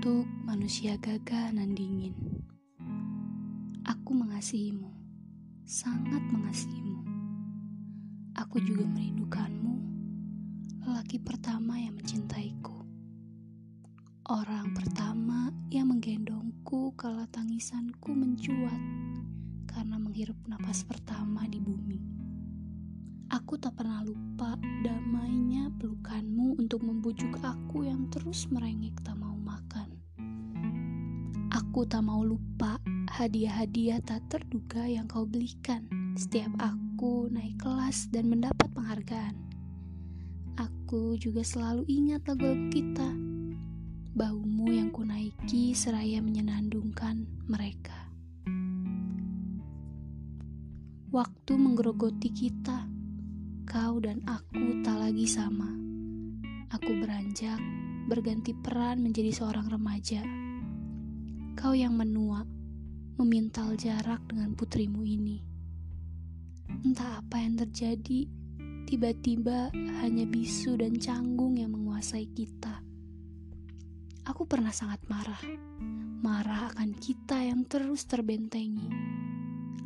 Untuk manusia gagah dan dingin, aku mengasihimu, sangat mengasihimu. Aku juga merindukanmu, lelaki pertama yang mencintaiku. Orang pertama yang menggendongku kala tangisanku mencuat karena menghirup napas pertama di bumi. Aku tak pernah lupa damainya pelukanmu untuk membujuk aku yang terus merengek tak mau makan. Aku tak mau lupa hadiah-hadiah tak terduga yang kau belikan setiap aku naik kelas dan mendapat penghargaan. Aku juga selalu ingat lagu-lagu kita. Baumu yang kunaiki seraya menyenandungkan mereka. Waktu menggerogoti kita kau dan aku tak lagi sama. Aku beranjak, berganti peran menjadi seorang remaja. Kau yang menua, memintal jarak dengan putrimu ini. Entah apa yang terjadi, tiba-tiba hanya bisu dan canggung yang menguasai kita. Aku pernah sangat marah, marah akan kita yang terus terbentengi.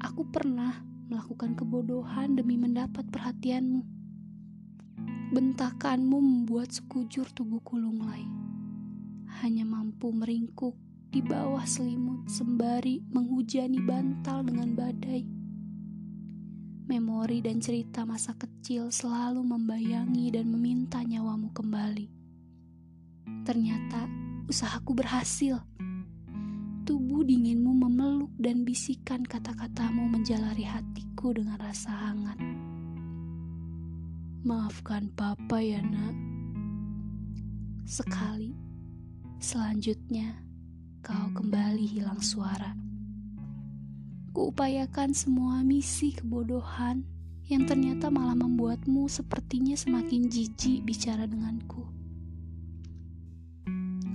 Aku pernah melakukan kebodohan demi mendapat perhatianmu. Bentakanmu membuat sekujur tubuhku lunglai. Hanya mampu meringkuk di bawah selimut sembari menghujani bantal dengan badai. Memori dan cerita masa kecil selalu membayangi dan meminta nyawamu kembali. Ternyata usahaku berhasil Tubuh dinginmu memeluk dan bisikan kata-katamu menjalari hatiku dengan rasa hangat. Maafkan papa ya nak. Sekali, selanjutnya kau kembali hilang suara. Kuupayakan semua misi kebodohan yang ternyata malah membuatmu sepertinya semakin jijik bicara denganku.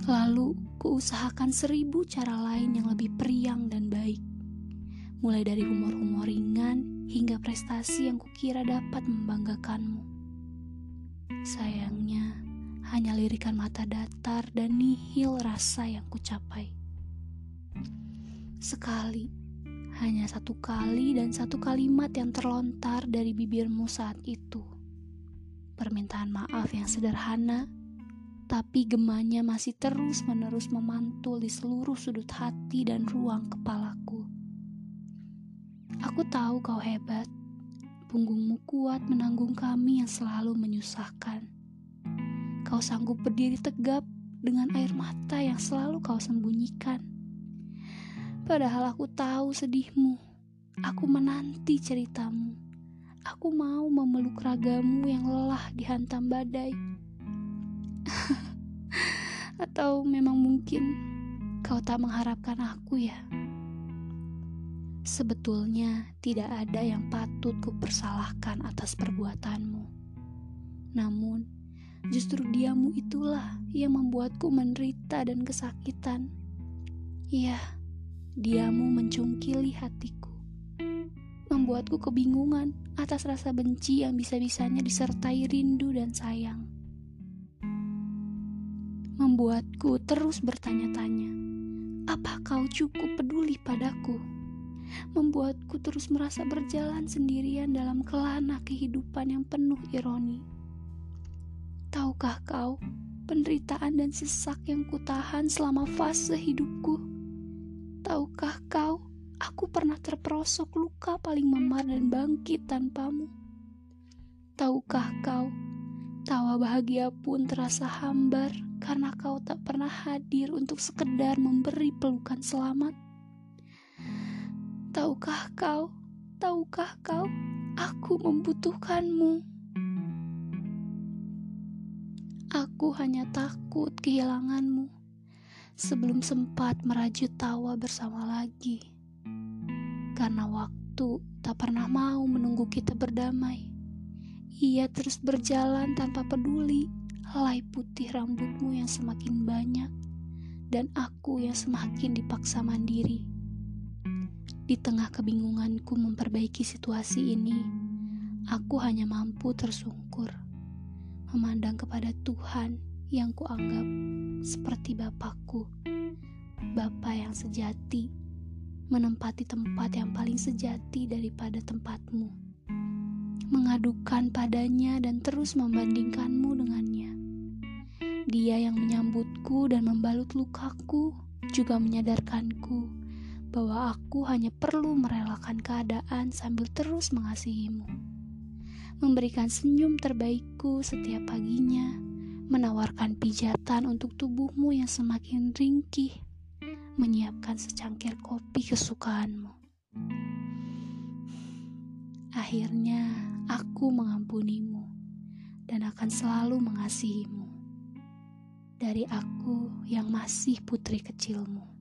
Lalu kuusahakan seribu cara lain yang lebih periang dan baik. Mulai dari humor-humor ringan hingga prestasi yang kukira dapat membanggakanmu. Sayangnya, hanya lirikan mata datar dan nihil rasa yang kucapai. Sekali, hanya satu kali dan satu kalimat yang terlontar dari bibirmu saat itu. Permintaan maaf yang sederhana tapi gemanya masih terus-menerus memantul di seluruh sudut hati dan ruang kepalaku. Aku tahu kau hebat, punggungmu kuat menanggung kami yang selalu menyusahkan. Kau sanggup berdiri tegap dengan air mata yang selalu kau sembunyikan. Padahal aku tahu sedihmu, aku menanti ceritamu. Aku mau memeluk ragamu yang lelah dihantam badai Atau memang mungkin kau tak mengharapkan aku ya? Sebetulnya tidak ada yang patut kupersalahkan atas perbuatanmu. Namun, justru diamu itulah yang membuatku menderita dan kesakitan. Iya, diamu mencungkili hatiku. Membuatku kebingungan atas rasa benci yang bisa-bisanya disertai rindu dan sayang membuatku terus bertanya-tanya, apa kau cukup peduli padaku? Membuatku terus merasa berjalan sendirian dalam kelana kehidupan yang penuh ironi. Tahukah kau, penderitaan dan sesak yang kutahan selama fase hidupku? Tahukah kau, aku pernah terperosok luka paling memar dan bangkit tanpamu? Tahukah kau, tawa bahagia pun terasa hambar karena kau tak pernah hadir untuk sekedar memberi pelukan selamat. Tahukah kau, tahukah kau, aku membutuhkanmu. Aku hanya takut kehilanganmu sebelum sempat merajut tawa bersama lagi. Karena waktu tak pernah mau menunggu kita berdamai. Ia terus berjalan tanpa peduli helai putih rambutmu yang semakin banyak, dan aku yang semakin dipaksa mandiri. Di tengah kebingunganku memperbaiki situasi ini, aku hanya mampu tersungkur, memandang kepada Tuhan yang kuanggap seperti bapakku, bapak yang sejati, menempati tempat yang paling sejati daripada tempatmu, mengadukan padanya dan terus membandingkanmu dengannya. Dia yang menyambutku dan membalut lukaku juga menyadarkanku bahwa aku hanya perlu merelakan keadaan sambil terus mengasihimu. Memberikan senyum terbaikku setiap paginya menawarkan pijatan untuk tubuhmu yang semakin ringkih, menyiapkan secangkir kopi kesukaanmu. Akhirnya, aku mengampunimu dan akan selalu mengasihimu. Dari aku yang masih putri kecilmu.